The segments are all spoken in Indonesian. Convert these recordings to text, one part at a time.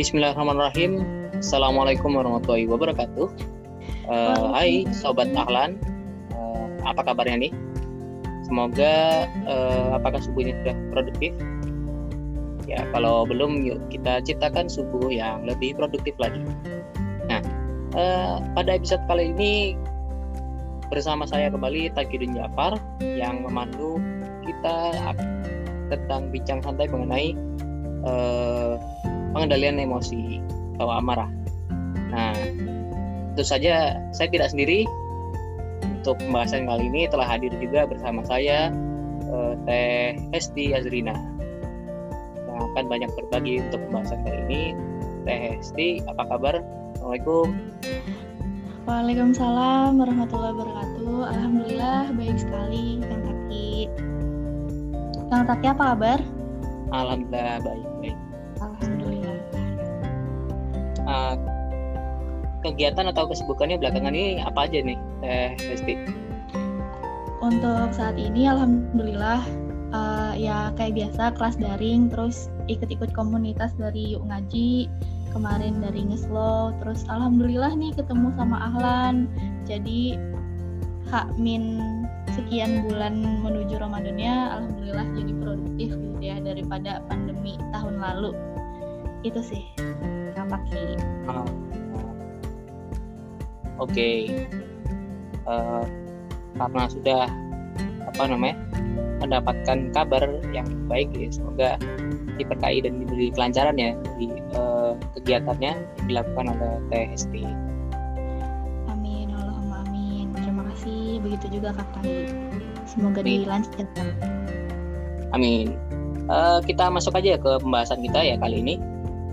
Bismillahirrahmanirrahim. Assalamualaikum warahmatullahi wabarakatuh. Uh, hai sobat Ahlan. Uh, apa kabarnya nih? Semoga uh, apakah subuh ini sudah produktif? Ya, kalau belum yuk kita ciptakan subuh yang lebih produktif lagi. Nah, uh, pada episode kali ini bersama saya kembali Takidun Jafar yang memandu kita tentang bincang santai mengenai pengendalian emosi atau amarah. Nah, tentu saja saya tidak sendiri. Untuk pembahasan kali ini telah hadir juga bersama saya uh, Teh Hesti Azrina yang akan banyak berbagi untuk pembahasan kali ini. Teh Hesti, apa kabar? Assalamualaikum. Waalaikumsalam warahmatullahi wabarakatuh. Alhamdulillah baik sekali Kang Taki. Kang Taki apa kabar? Alhamdulillah baik baik. Uh, kegiatan atau kesibukannya belakangan ini apa aja nih, Teh Hesti? Untuk saat ini alhamdulillah uh, ya kayak biasa kelas daring terus ikut-ikut komunitas dari Yuk Ngaji kemarin dari Ngeslo terus alhamdulillah nih ketemu sama Ahlan. Jadi hak min sekian bulan menuju Ramadannya alhamdulillah jadi produktif gitu ya daripada pandemi tahun lalu. Itu sih Sih uh, Oke, okay. uh, karena sudah apa namanya mendapatkan kabar yang baik ya semoga diberkahi dan diberi kelancaran ya di uh, kegiatannya yang dilakukan oleh THST. Amin, Allahumma amin. Terima kasih. Begitu juga Kak Tani. Semoga dilancarkan. Amin. Uh, kita masuk aja ke pembahasan kita ya kali ini.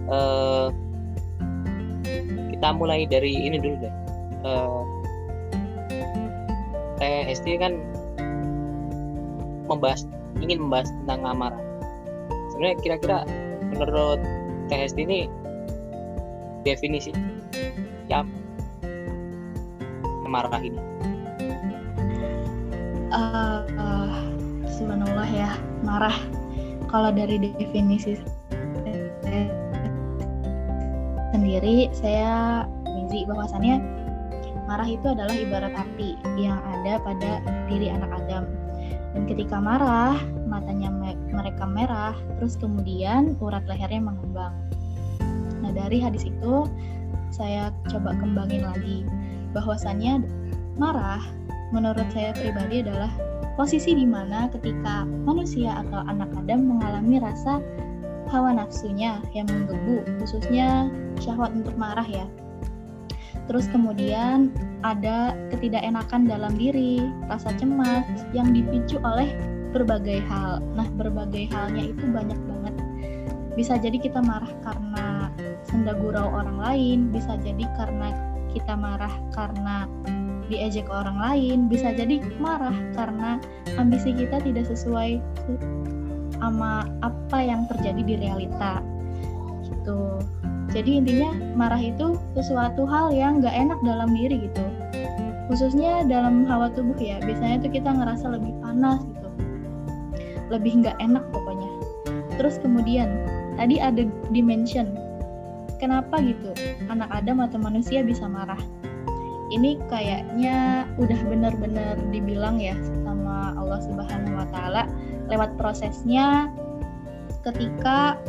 Uh, kita mulai dari ini dulu deh uh, TST kan membahas ingin membahas tentang amarah. Sebenarnya kira-kira menurut TST ini definisi yang amarah ini. Uh, uh, ya marah. Kalau dari definisi sendiri saya Mizi bahwasannya Marah itu adalah ibarat api yang ada pada diri anak Adam. Dan ketika marah, matanya mereka merah, terus kemudian urat lehernya mengembang. Nah, dari hadis itu saya coba kembangin lagi bahwasannya marah menurut saya pribadi adalah posisi di mana ketika manusia atau anak Adam mengalami rasa hawa nafsunya yang menggebu, khususnya syahwat untuk marah ya. Terus kemudian ada ketidakenakan dalam diri, rasa cemas yang dipicu oleh berbagai hal. Nah, berbagai halnya itu banyak banget. Bisa jadi kita marah karena senda gurau orang lain, bisa jadi karena kita marah karena diejek orang lain, bisa jadi marah karena ambisi kita tidak sesuai sama apa yang terjadi di realita. Gitu. Jadi intinya marah itu sesuatu hal yang gak enak dalam diri gitu. Khususnya dalam hawa tubuh ya. Biasanya tuh kita ngerasa lebih panas gitu. Lebih nggak enak pokoknya. Terus kemudian tadi ada dimension. Kenapa gitu? Anak Adam atau manusia bisa marah? Ini kayaknya udah benar-benar dibilang ya sama Allah Subhanahu wa taala lewat prosesnya ketika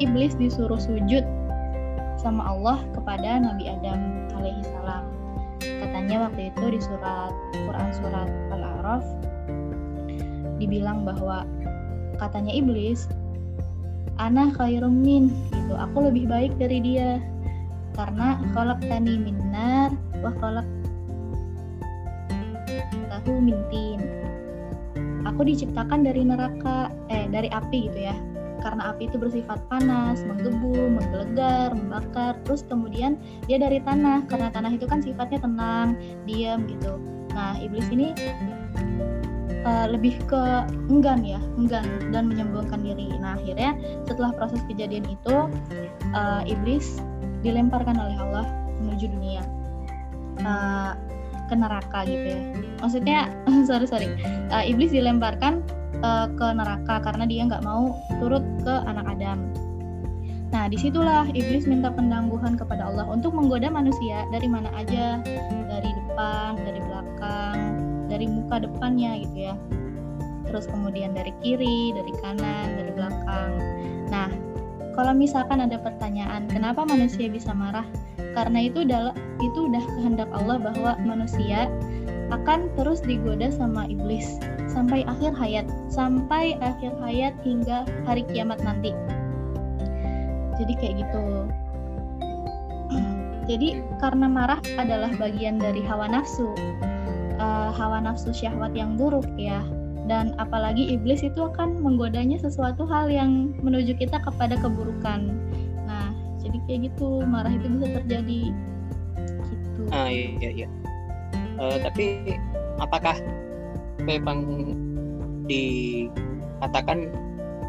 iblis disuruh sujud sama Allah kepada Nabi Adam alaihi salam. Katanya waktu itu di surat Quran surat Al-A'raf dibilang bahwa katanya iblis ana khairum min gitu. Aku lebih baik dari dia karena kolak tani minar wah kolak tahu mintin. Aku diciptakan dari neraka eh dari api gitu ya karena api itu bersifat panas, menggebu, menggelegar, membakar. Terus kemudian dia dari tanah karena tanah itu kan sifatnya tenang, diam gitu. Nah, iblis ini uh, lebih ke enggan ya, enggan dan menyembunyikan diri. Nah, akhirnya setelah proses kejadian itu uh, iblis dilemparkan oleh Allah menuju dunia. Uh, ke neraka gitu ya. Maksudnya sorry sorry, uh, iblis dilemparkan uh, ke neraka karena dia nggak mau turut ke anak Adam. Nah, di situlah iblis minta pendangguhan kepada Allah untuk menggoda manusia dari mana aja, dari depan, dari belakang, dari muka depannya gitu ya. Terus kemudian dari kiri, dari kanan, dari belakang. Nah, kalau misalkan ada pertanyaan, kenapa manusia bisa marah? Karena itu adalah itu udah kehendak Allah bahwa manusia akan terus digoda sama iblis sampai akhir hayat, sampai akhir hayat hingga hari kiamat nanti. Jadi kayak gitu. Jadi karena marah adalah bagian dari hawa nafsu. Uh, hawa nafsu syahwat yang buruk ya dan apalagi iblis itu akan menggodanya sesuatu hal yang menuju kita kepada keburukan nah jadi kayak gitu marah itu bisa terjadi gitu ah iya iya, iya. Uh, tapi apakah memang dikatakan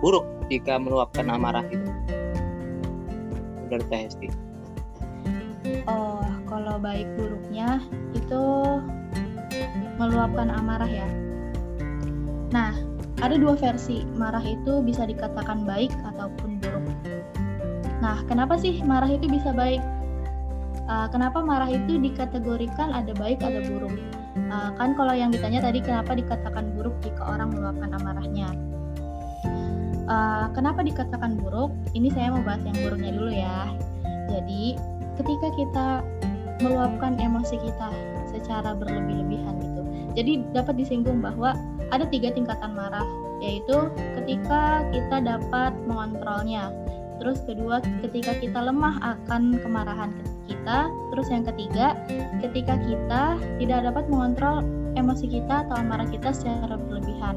buruk jika meluapkan amarah itu dari TST? Oh, kalau baik buruknya itu meluapkan amarah ya. Nah, ada dua versi. Marah itu bisa dikatakan baik ataupun buruk. Nah, kenapa sih marah itu bisa baik? Uh, kenapa marah itu dikategorikan ada baik ada buruk? Uh, kan kalau yang ditanya tadi kenapa dikatakan buruk jika orang meluapkan amarahnya? Uh, kenapa dikatakan buruk? Ini saya mau bahas yang buruknya dulu ya. Jadi, ketika kita meluapkan emosi kita secara berlebih-lebihan gitu. Jadi dapat disinggung bahwa ada tiga tingkatan marah, yaitu ketika kita dapat mengontrolnya. Terus kedua, ketika kita lemah akan kemarahan kita. Terus yang ketiga, ketika kita tidak dapat mengontrol emosi kita atau amarah kita secara berlebihan.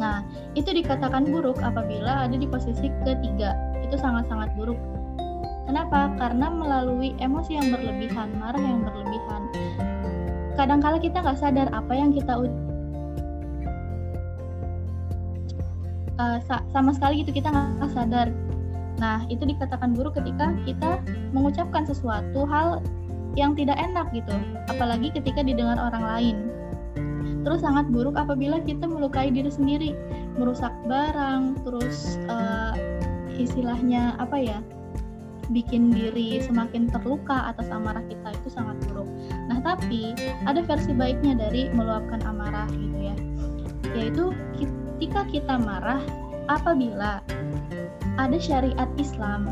Nah, itu dikatakan buruk apabila ada di posisi ketiga. Itu sangat-sangat buruk. Kenapa? Karena melalui emosi yang berlebihan, marah yang berlebihan. Kadangkala kita nggak sadar apa yang kita uh, sama sekali itu kita nggak sadar. Nah, itu dikatakan buruk ketika kita mengucapkan sesuatu hal yang tidak enak gitu, apalagi ketika didengar orang lain. Terus sangat buruk apabila kita melukai diri sendiri, merusak barang, terus uh, istilahnya apa ya? bikin diri semakin terluka atas amarah kita itu sangat buruk. Nah, tapi ada versi baiknya dari meluapkan amarah gitu ya. Yaitu ketika kita marah apabila ada syariat Islam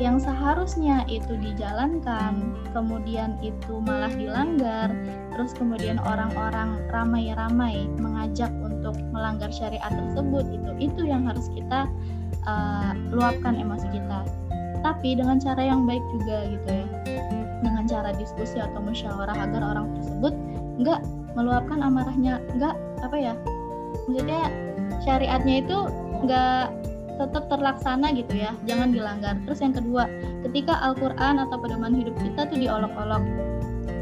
yang seharusnya itu dijalankan, kemudian itu malah dilanggar, terus kemudian orang-orang ramai-ramai mengajak untuk melanggar syariat tersebut itu itu yang harus kita uh, luapkan emosi kita. Tapi dengan cara yang baik juga gitu ya, dengan cara diskusi atau musyawarah agar orang tersebut nggak meluapkan amarahnya, nggak apa ya, maksudnya syariatnya itu nggak tetap terlaksana gitu ya. Jangan dilanggar. Terus yang kedua ketika Al-Quran atau pedoman hidup kita tuh diolok-olok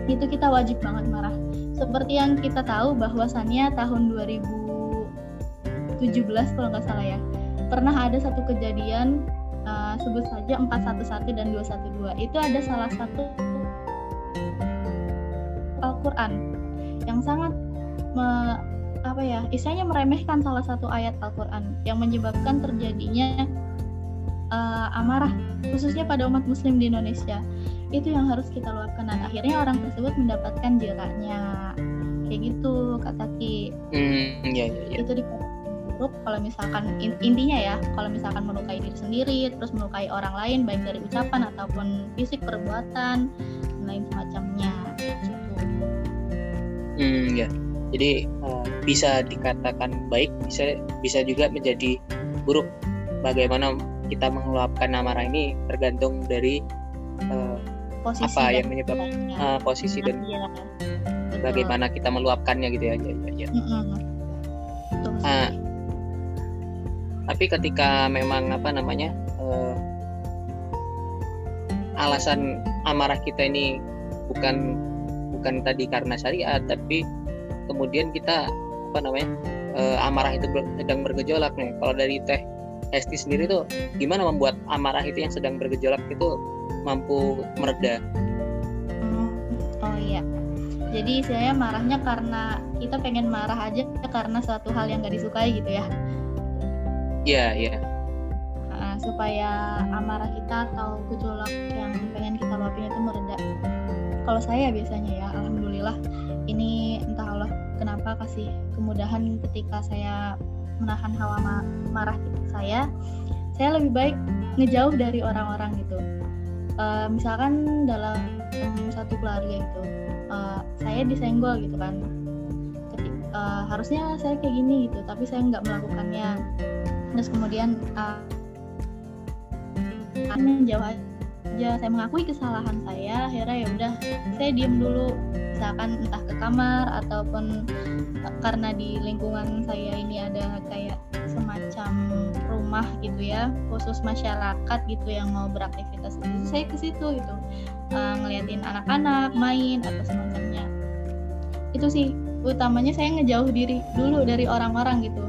itu kita wajib banget marah. Seperti yang kita tahu bahwasannya tahun 2017 kalau nggak salah ya pernah ada satu kejadian uh, sebut saja 411 dan 212 itu ada salah satu Al-Quran yang sangat me apa ya istilahnya meremehkan salah satu ayat Al-Quran yang menyebabkan terjadinya uh, amarah khususnya pada umat muslim di Indonesia. Itu yang harus kita luapkan. Dan akhirnya orang tersebut mendapatkan jeraknya kayak gitu kata Ki mm, iya, iya, iya. itu dikatakan buruk kalau misalkan intinya ya kalau misalkan melukai diri sendiri terus melukai orang lain baik dari ucapan ataupun fisik perbuatan dan lain semacamnya. Gitu. Hmm, ya jadi uh, bisa dikatakan baik bisa bisa juga menjadi buruk bagaimana kita mengeluapkan amarah ini tergantung dari uh, apa yang menyebabkan uh, posisi dan ya. bagaimana kita meluapkannya gitu ya ya, ya. ya. Uh, tapi ketika memang apa namanya uh, alasan amarah kita ini bukan bukan tadi karena syariat tapi kemudian kita apa namanya uh, amarah itu ber, sedang bergejolak nih. Kalau dari teh Esti sendiri tuh gimana membuat amarah itu yang sedang bergejolak itu mampu mereda? Hmm, oh iya. Jadi saya marahnya karena kita pengen marah aja karena suatu hal yang gak disukai gitu ya? Iya iya. Nah, supaya amarah kita atau gejolak yang pengen kita luapin itu mereda. Kalau saya biasanya ya alhamdulillah ini entah Allah kenapa kasih kemudahan ketika saya menahan hawa ma marah saya saya lebih baik ngejauh dari orang-orang gitu. Uh, misalkan dalam satu keluarga itu uh, saya disenggol gitu kan. Uh, harusnya saya kayak gini gitu tapi saya nggak melakukannya. Terus kemudian uh, jauh aja saya mengakui kesalahan saya akhirnya ya udah saya diem dulu misalkan entah ke kamar ataupun karena di lingkungan saya ini ada kayak semacam rumah gitu ya khusus masyarakat gitu yang mau beraktivitas itu saya ke situ gitu uh, ngeliatin anak-anak main atau semacamnya itu sih utamanya saya ngejauh diri dulu dari orang-orang gitu.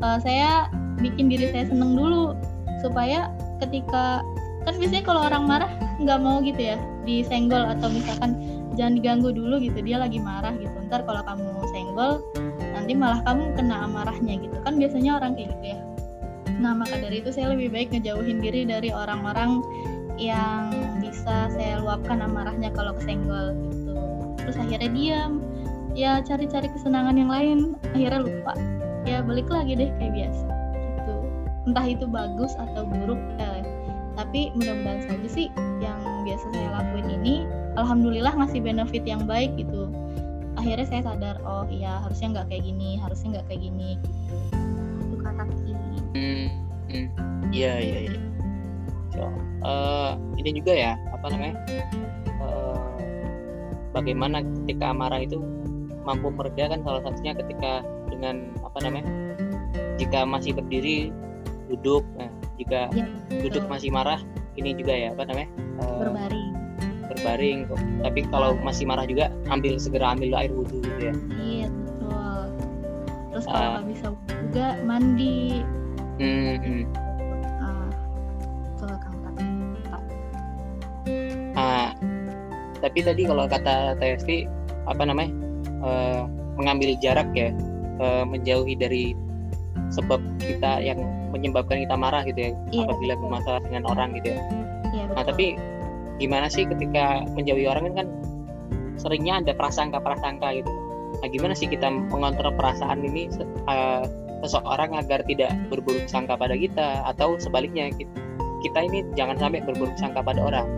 Uh, saya bikin diri saya seneng dulu supaya ketika kan biasanya kalau orang marah nggak mau gitu ya disenggol atau misalkan jangan diganggu dulu gitu dia lagi marah gitu. Ntar kalau kamu senggol nanti malah kamu kena amarahnya gitu. Kan biasanya orang kayak gitu ya. Nah maka dari itu saya lebih baik ngejauhin diri dari orang-orang yang bisa saya luapkan amarahnya kalau kesenggol gitu. Terus akhirnya diam. Ya cari-cari kesenangan yang lain. Akhirnya lupa. Ya balik lagi deh kayak biasa. Gitu. Entah itu bagus atau buruk eh, tapi mudah-mudahan saja sih yang biasa saya lakuin ini alhamdulillah ngasih benefit yang baik gitu. Akhirnya saya sadar oh iya harusnya nggak kayak gini harusnya nggak kayak gini. Itu kata Ki. Hmm, hmm. iya iya iya. So, uh, ini juga ya apa namanya? Uh, bagaimana ketika amarah itu mampu mereda kan salah satunya ketika dengan apa namanya? Jika masih berdiri duduk nah jika ya, duduk masih marah ini juga ya apa namanya? Uh, berbaring berbaring kok. Tapi kalau masih marah juga ambil segera ambil air wudhu gitu ya. Iya betul. Terus kalau uh, bisa juga mandi. Hmm, hmm. Uh, tapi tadi kalau kata TST apa namanya uh, mengambil jarak ya uh, menjauhi dari sebab kita yang menyebabkan kita marah gitu ya iya, apabila bermasalah dengan orang gitu ya. Iya, nah tapi gimana sih ketika menjauhi orang kan seringnya ada prasangka-prasangka gitu. Nah gimana sih kita mengontrol perasaan ini uh, seseorang agar tidak berburuk sangka pada kita atau sebaliknya kita ini jangan sampai berburuk sangka pada orang.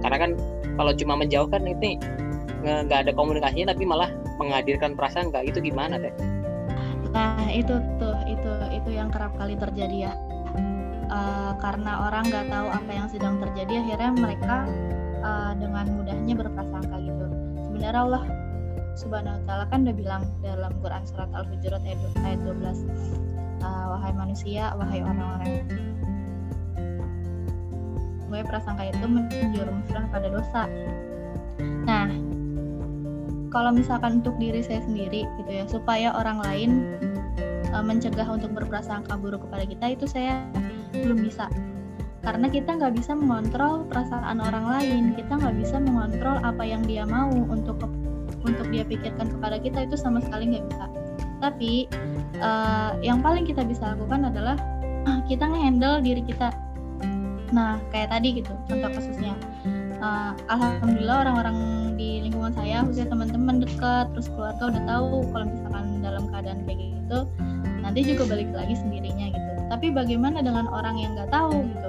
Karena kan kalau cuma menjauhkan ini nggak ada komunikasinya tapi malah menghadirkan prasangka itu gimana teh? Nah itu tuh itu itu yang kerap kali terjadi ya uh, karena orang nggak tahu apa yang sedang terjadi akhirnya mereka uh, dengan mudahnya berprasangka gitu. Sebenarnya Allah Subhanahu wa taala kan udah bilang dalam Quran surat Al-Hujurat ayat, ayat 12 uh, wahai manusia, wahai orang-orang gue prasangka itu menjerumuskan pada dosa. Nah, kalau misalkan untuk diri saya sendiri gitu ya supaya orang lain mencegah untuk berprasangka buruk kepada kita itu saya belum bisa. Karena kita nggak bisa mengontrol perasaan orang lain kita nggak bisa mengontrol apa yang dia mau untuk untuk dia pikirkan kepada kita itu sama sekali nggak bisa. Tapi uh, yang paling kita bisa lakukan adalah kita ngehandle diri kita. Nah kayak tadi gitu contoh kasusnya. Uh, alhamdulillah orang-orang di lingkungan saya khususnya teman-teman dekat terus keluarga udah tahu kalau misalkan dalam keadaan kayak gitu nanti juga balik lagi sendirinya tapi bagaimana dengan orang yang nggak tahu gitu?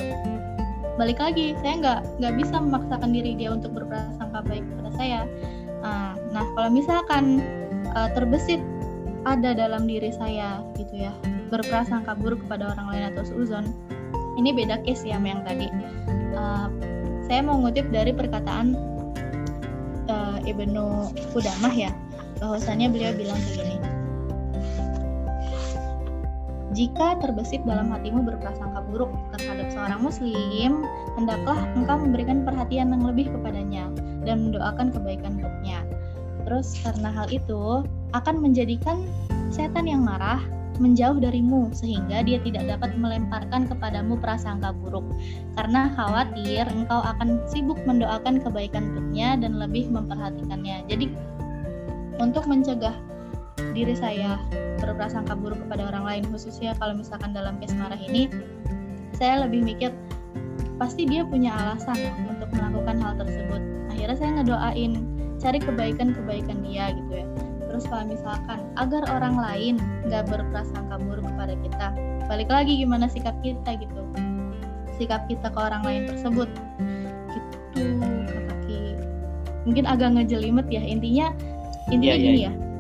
Balik lagi saya nggak nggak bisa memaksakan diri dia untuk berprasangka baik kepada saya. Uh, nah kalau misalkan uh, terbesit ada dalam diri saya gitu ya berprasangka buruk kepada orang lain atau seuzon ini beda case ya yang tadi. Uh, saya mau ngutip dari perkataan uh, Ibnu Qudamah ya bahwasannya beliau bilang begini jika terbesit dalam hatimu berprasangka buruk terhadap seorang muslim, hendaklah engkau memberikan perhatian yang lebih kepadanya dan mendoakan kebaikan untuknya. Terus karena hal itu akan menjadikan setan yang marah menjauh darimu sehingga dia tidak dapat melemparkan kepadamu prasangka buruk karena khawatir engkau akan sibuk mendoakan kebaikan untuknya dan lebih memperhatikannya. Jadi untuk mencegah diri saya berprasangka buruk kepada orang lain khususnya kalau misalkan dalam case marah ini saya lebih mikir pasti dia punya alasan untuk melakukan hal tersebut. Akhirnya saya ngedoain cari kebaikan-kebaikan dia gitu ya. Terus kalau misalkan agar orang lain nggak berprasangka buruk kepada kita balik lagi gimana sikap kita gitu? Sikap kita ke orang lain tersebut. Gitu kak kaki mungkin agak ngejelimet ya intinya intinya Iya, iya, gini iya. ya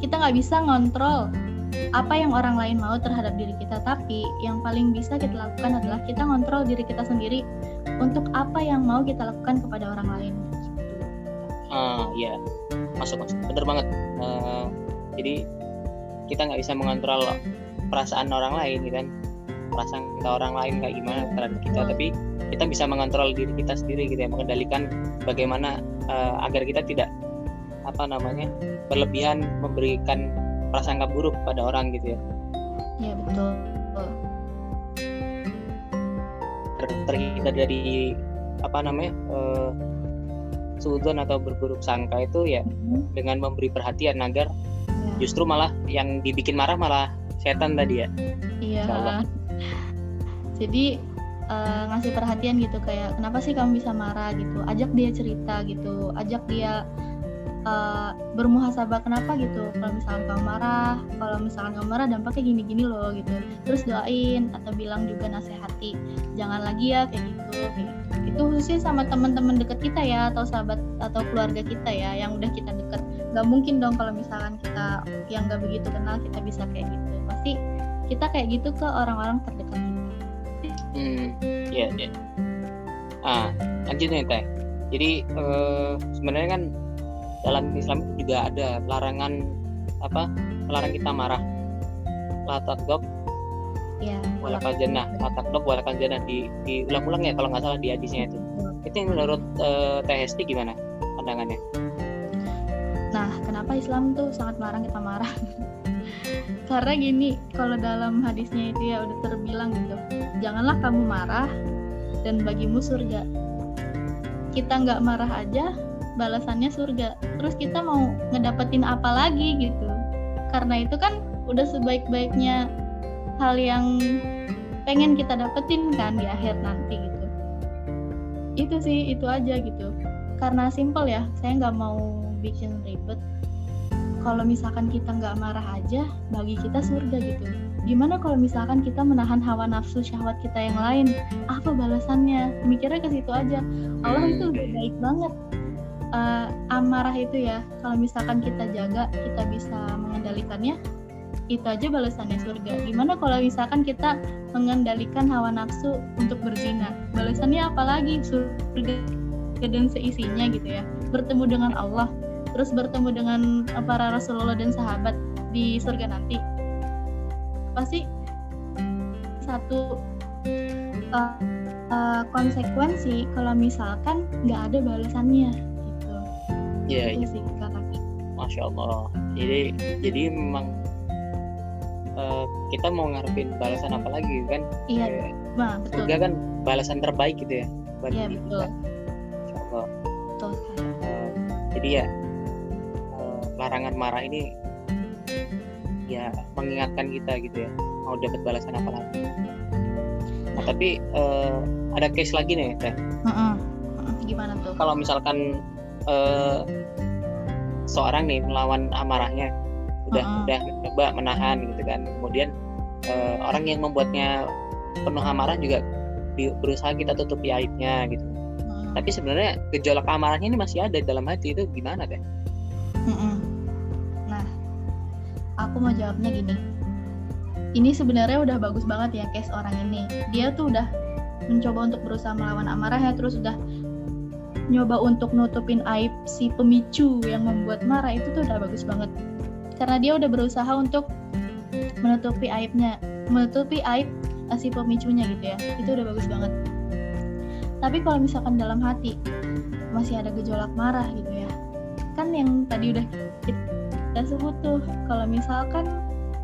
kita nggak bisa ngontrol apa yang orang lain mau terhadap diri kita tapi yang paling bisa kita lakukan adalah kita ngontrol diri kita sendiri untuk apa yang mau kita lakukan kepada orang lain. Ah, iya. Masuk masuk. Bener banget. Eh, jadi kita nggak bisa mengontrol perasaan orang lain gitu kan? Perasaan kita orang lain kayak gimana terhadap kita. Tapi kita bisa mengontrol diri kita sendiri gitu ya mengendalikan bagaimana eh, agar kita tidak apa namanya berlebihan memberikan prasangka buruk pada orang gitu ya ya betul Ter- terhindar dari apa namanya eh, sudon atau berburuk sangka itu ya Mhm. dengan memberi perhatian agar Ya. justru malah yang dibikin marah malah setan tadi ya Iya. Jadi eh, ngasih perhatian gitu kayak kenapa sih kamu bisa marah gitu. Ajak dia cerita gitu. Ajak dia eh, bermuhasabah kenapa gitu. Kalau misalkan kamu marah, kalau misalkan kamu marah dampaknya gini-gini loh gitu. Terus doain atau bilang juga nasihati. Jangan lagi ya kayak gitu. Kayak gitu. Itu khususnya sama teman-teman deket kita ya atau sahabat atau keluarga kita ya yang udah kita deket. Gak mungkin dong kalau misalkan kita yang gak begitu kenal kita bisa kayak gitu. Pasti kita kayak gitu ke orang-orang terdekat kita. hmm iya iya ah lanjut nih teh jadi eh, sebenarnya kan dalam Islam itu juga ada larangan apa melarang kita marah. La takdob Ya. jannah. la takdob walakal jannah. Di diulang-ulang ya kalau nggak salah di hadisnya itu. Itu yang menurut eh, teh Hesti gimana pandangannya? Nah, kenapa Islam tuh sangat melarang kita marah? Karena gini, kalau dalam hadisnya itu ya udah terbilang gitu, janganlah kamu marah dan bagimu surga. Kita nggak marah aja, balasannya surga. Terus kita mau ngedapetin apa lagi gitu? Karena itu kan udah sebaik-baiknya hal yang pengen kita dapetin kan di akhir nanti gitu. Itu sih, itu aja gitu. Karena simple ya, saya nggak mau bikin ribet kalau misalkan kita nggak marah aja bagi kita surga gitu gimana kalau misalkan kita menahan hawa nafsu syahwat kita yang lain apa balasannya mikirnya ke situ aja Allah itu udah baik banget Eh, amarah itu ya. Kalau misalkan kita jaga kita bisa mengendalikannya. Itu aja balasannya surga. Gimana kalau misalkan kita mengendalikan hawa nafsu untuk berzina? Balasannya apalagi surga dan seisinya gitu ya. Bertemu dengan Allah. Terus bertemu dengan para Rasulullah dan sahabat di surga nanti. Pasti satu uh, uh, konsekuensi kalau misalkan nggak ada balasannya gitu iya itu iya sih masya Allah jadi jadi memang eh, kita mau ngarepin balasan apa lagi kan iya nah, betul surga kan balasan terbaik gitu ya buat iya betul kita. Insya Allah. betul. Eh, jadi ya eh, larangan marah ini ya mengingatkan kita gitu ya mau dapat balasan apa lagi nah, tapi eh, ada case lagi nih teh Mm-mm. Mm-mm. gimana tuh kalau misalkan eh, seorang nih melawan amarahnya udah Mm-mm. udah mencoba menahan gitu kan kemudian eh, orang yang membuatnya penuh amarah juga di- berusaha kita tutupi aibnya gitu Mm. tapi sebenarnya gejolak amarahnya ini masih ada dalam hati itu gimana Mm-mm. Nah, aku mau jawabnya gini. Ini sebenarnya udah bagus banget ya case orang ini. Dia tuh udah mencoba untuk berusaha melawan amarahnya, terus udah nyoba untuk nutupin aib si pemicu yang membuat marah itu tuh udah bagus banget. Karena dia udah berusaha untuk menutupi aibnya, menutupi aib eh, si pemicunya gitu ya. Itu udah bagus banget. Tapi kalau misalkan dalam hati masih ada gejolak marah gitu ya, kan yang tadi udah kita sebut tuh kalau misalkan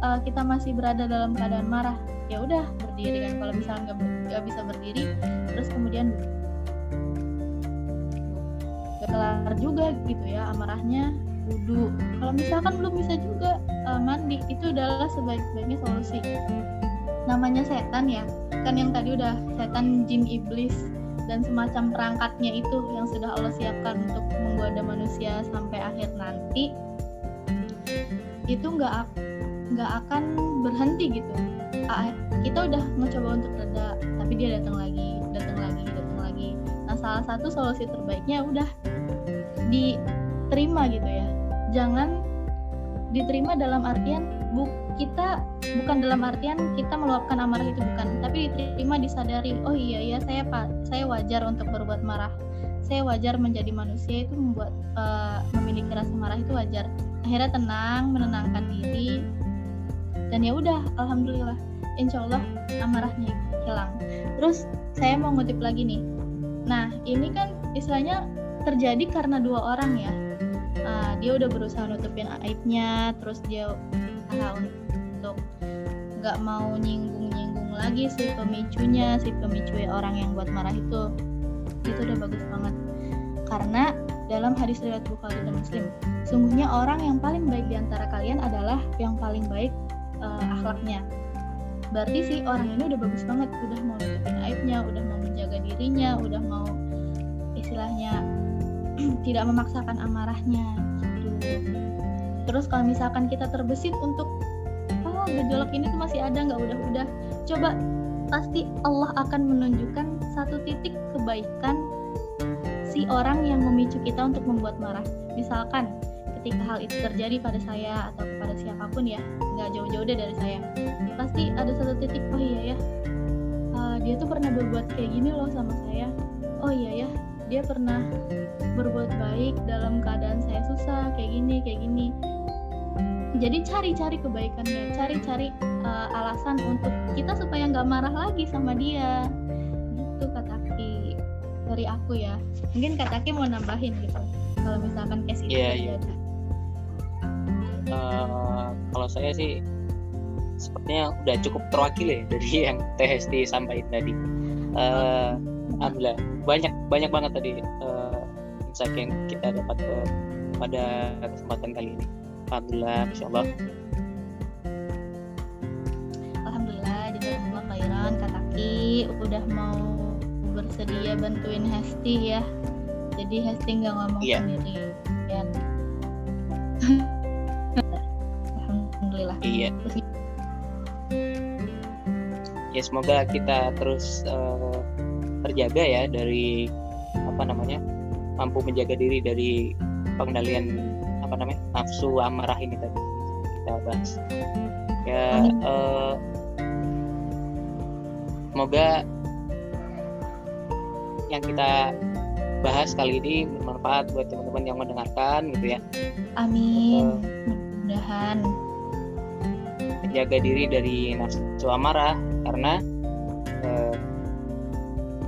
uh, kita masih berada dalam keadaan marah ya udah berdiri kan kalau misalkan nggak bisa berdiri terus kemudian kelar juga gitu ya amarahnya wudhu. Kalau misalkan belum bisa juga uh, mandi itu adalah sebaik-baiknya solusi. Namanya setan ya kan yang tadi udah setan jin iblis dan semacam perangkatnya itu yang sudah Allah siapkan untuk menggoda manusia sampai akhir nanti itu nggak nggak akan berhenti gitu. Kita udah mencoba untuk reda tapi dia datang lagi datang lagi datang lagi. Nah salah satu solusi terbaiknya udah diterima gitu ya. Jangan diterima dalam artian bu kita bukan dalam artian kita meluapkan amarah itu bukan tapi diterima disadari oh iya iya saya pak saya wajar untuk berbuat marah. Saya wajar menjadi manusia itu membuat uh, memiliki rasa marah itu wajar. Akhirnya tenang menenangkan diri dan ya udah alhamdulillah insya Allah amarahnya hilang. Terus saya mau ngutip lagi nih. Nah ini kan istilahnya terjadi karena dua orang ya. Uh, dia udah berusaha nutupin aibnya terus dia berusaha untuk nggak mau nyinggung-nyinggung lagi si pemicunya si pemicu orang yang buat marah itu. Itu udah bagus banget. Karena dalam hadis riwayat Bukhari dan Muslim sungguhnya orang yang paling baik di antara kalian adalah yang paling baik uh, akhlaknya. Berarti sih orang ini udah bagus banget. Udah mau nutupin aibnya udah mau menjaga dirinya udah mau istilahnya tidak memaksakan amarahnya gitu. Terus kalau misalkan kita terbesit untuk oh gejolak ini tuh masih ada nggak udah udah coba pasti Allah akan menunjukkan satu titik kebaikan si orang yang memicu kita untuk membuat marah. Misalkan ketika hal itu terjadi pada saya atau kepada siapa pun ya nggak jauh-jauh deh dari saya pasti ada satu titik oh iya ya uh, dia tuh pernah berbuat kayak gini loh sama saya. Oh iya ya dia pernah berbuat baik dalam keadaan saya susah kayak gini kayak gini. Jadi cari-cari kebaikannya cari-cari uh, alasan untuk kita supaya nggak marah lagi sama dia. Gitu kata Ki dari aku ya. Mungkin kata Ki mau nambahin gitu kalau misalkan case itu yeah, yeah. Uh, kalau saya sih sepertinya udah cukup terwakili ya dari yang THST sampaikan tadi. Uh, alhamdulillah. Banyak banyak banget tadi uh, insight yang kita dapat uh, pada kesempatan kali ini. Alhamdulillah masya Allah. Alhamdulillah jazakumullah khairan. Ki udah mau bersedia bantuin Hesti ya. Jadi Hesti nggak ngomong yeah. sendiri ya alhamdulillah. Iya. Ya semoga kita terus uh, terjaga ya dari apa namanya mampu menjaga diri dari pengendalian apa namanya nafsu amarah ini tadi kita bahas. Ya uh, semoga yang kita bahas kali ini bermanfaat buat teman-teman yang mendengarkan gitu ya. Amin. Mudah-mudahan. menjaga diri dari nafsu amarah karena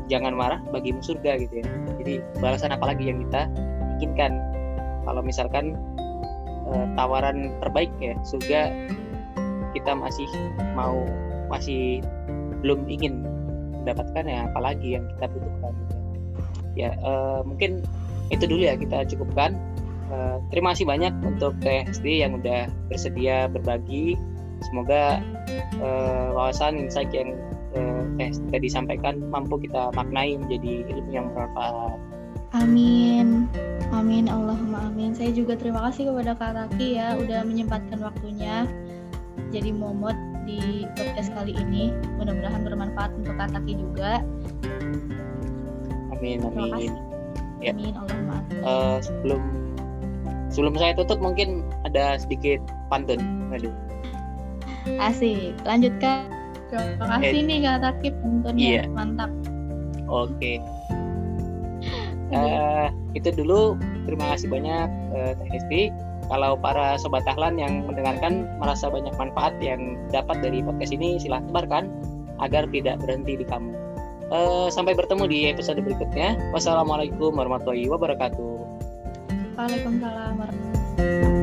jangan marah bagimu surga gitu ya. Jadi balasan apa lagi yang kita inginkan. Kalau misalkan uh, tawaran terbaik ya surga kita masih mau masih belum ingin mendapatkan ya apalagi yang kita butuhkan. Gitu. ya uh, mungkin itu dulu ya kita cukupkan. Uh, terima kasih banyak untuk TSD yang udah bersedia berbagi. Semoga uh, wawasan insight yang eh, tadi disampaikan mampu kita maknai menjadi ilmu yang bermanfaat. Amin. Amin Allahumma amin. Saya juga terima kasih kepada Kak Taki ya udah menyempatkan waktunya jadi momot di podcast kali ini. Mudah-mudahan bermanfaat untuk Kak Taki juga. Amin amin. Ya. Amin Allahumma amin. Uh, sebelum sebelum saya tutup mungkin ada sedikit pantun. Aduh. Asik. Lanjutkan. Terima kasih eh, nih Kak Takip tentunya iya. mantap. Oke. Okay. uh, eh, itu dulu terima kasih banyak uh, Teh Kalau para sobat tahlan yang mendengarkan merasa banyak manfaat yang dapat dari podcast ini silahkan tebarkan agar tidak berhenti di kamu. Uh, sampai bertemu di episode berikutnya. Wassalamualaikum warahmatullahi wabarakatuh. Waalaikumsalam warahmatullahi wabarakatuh.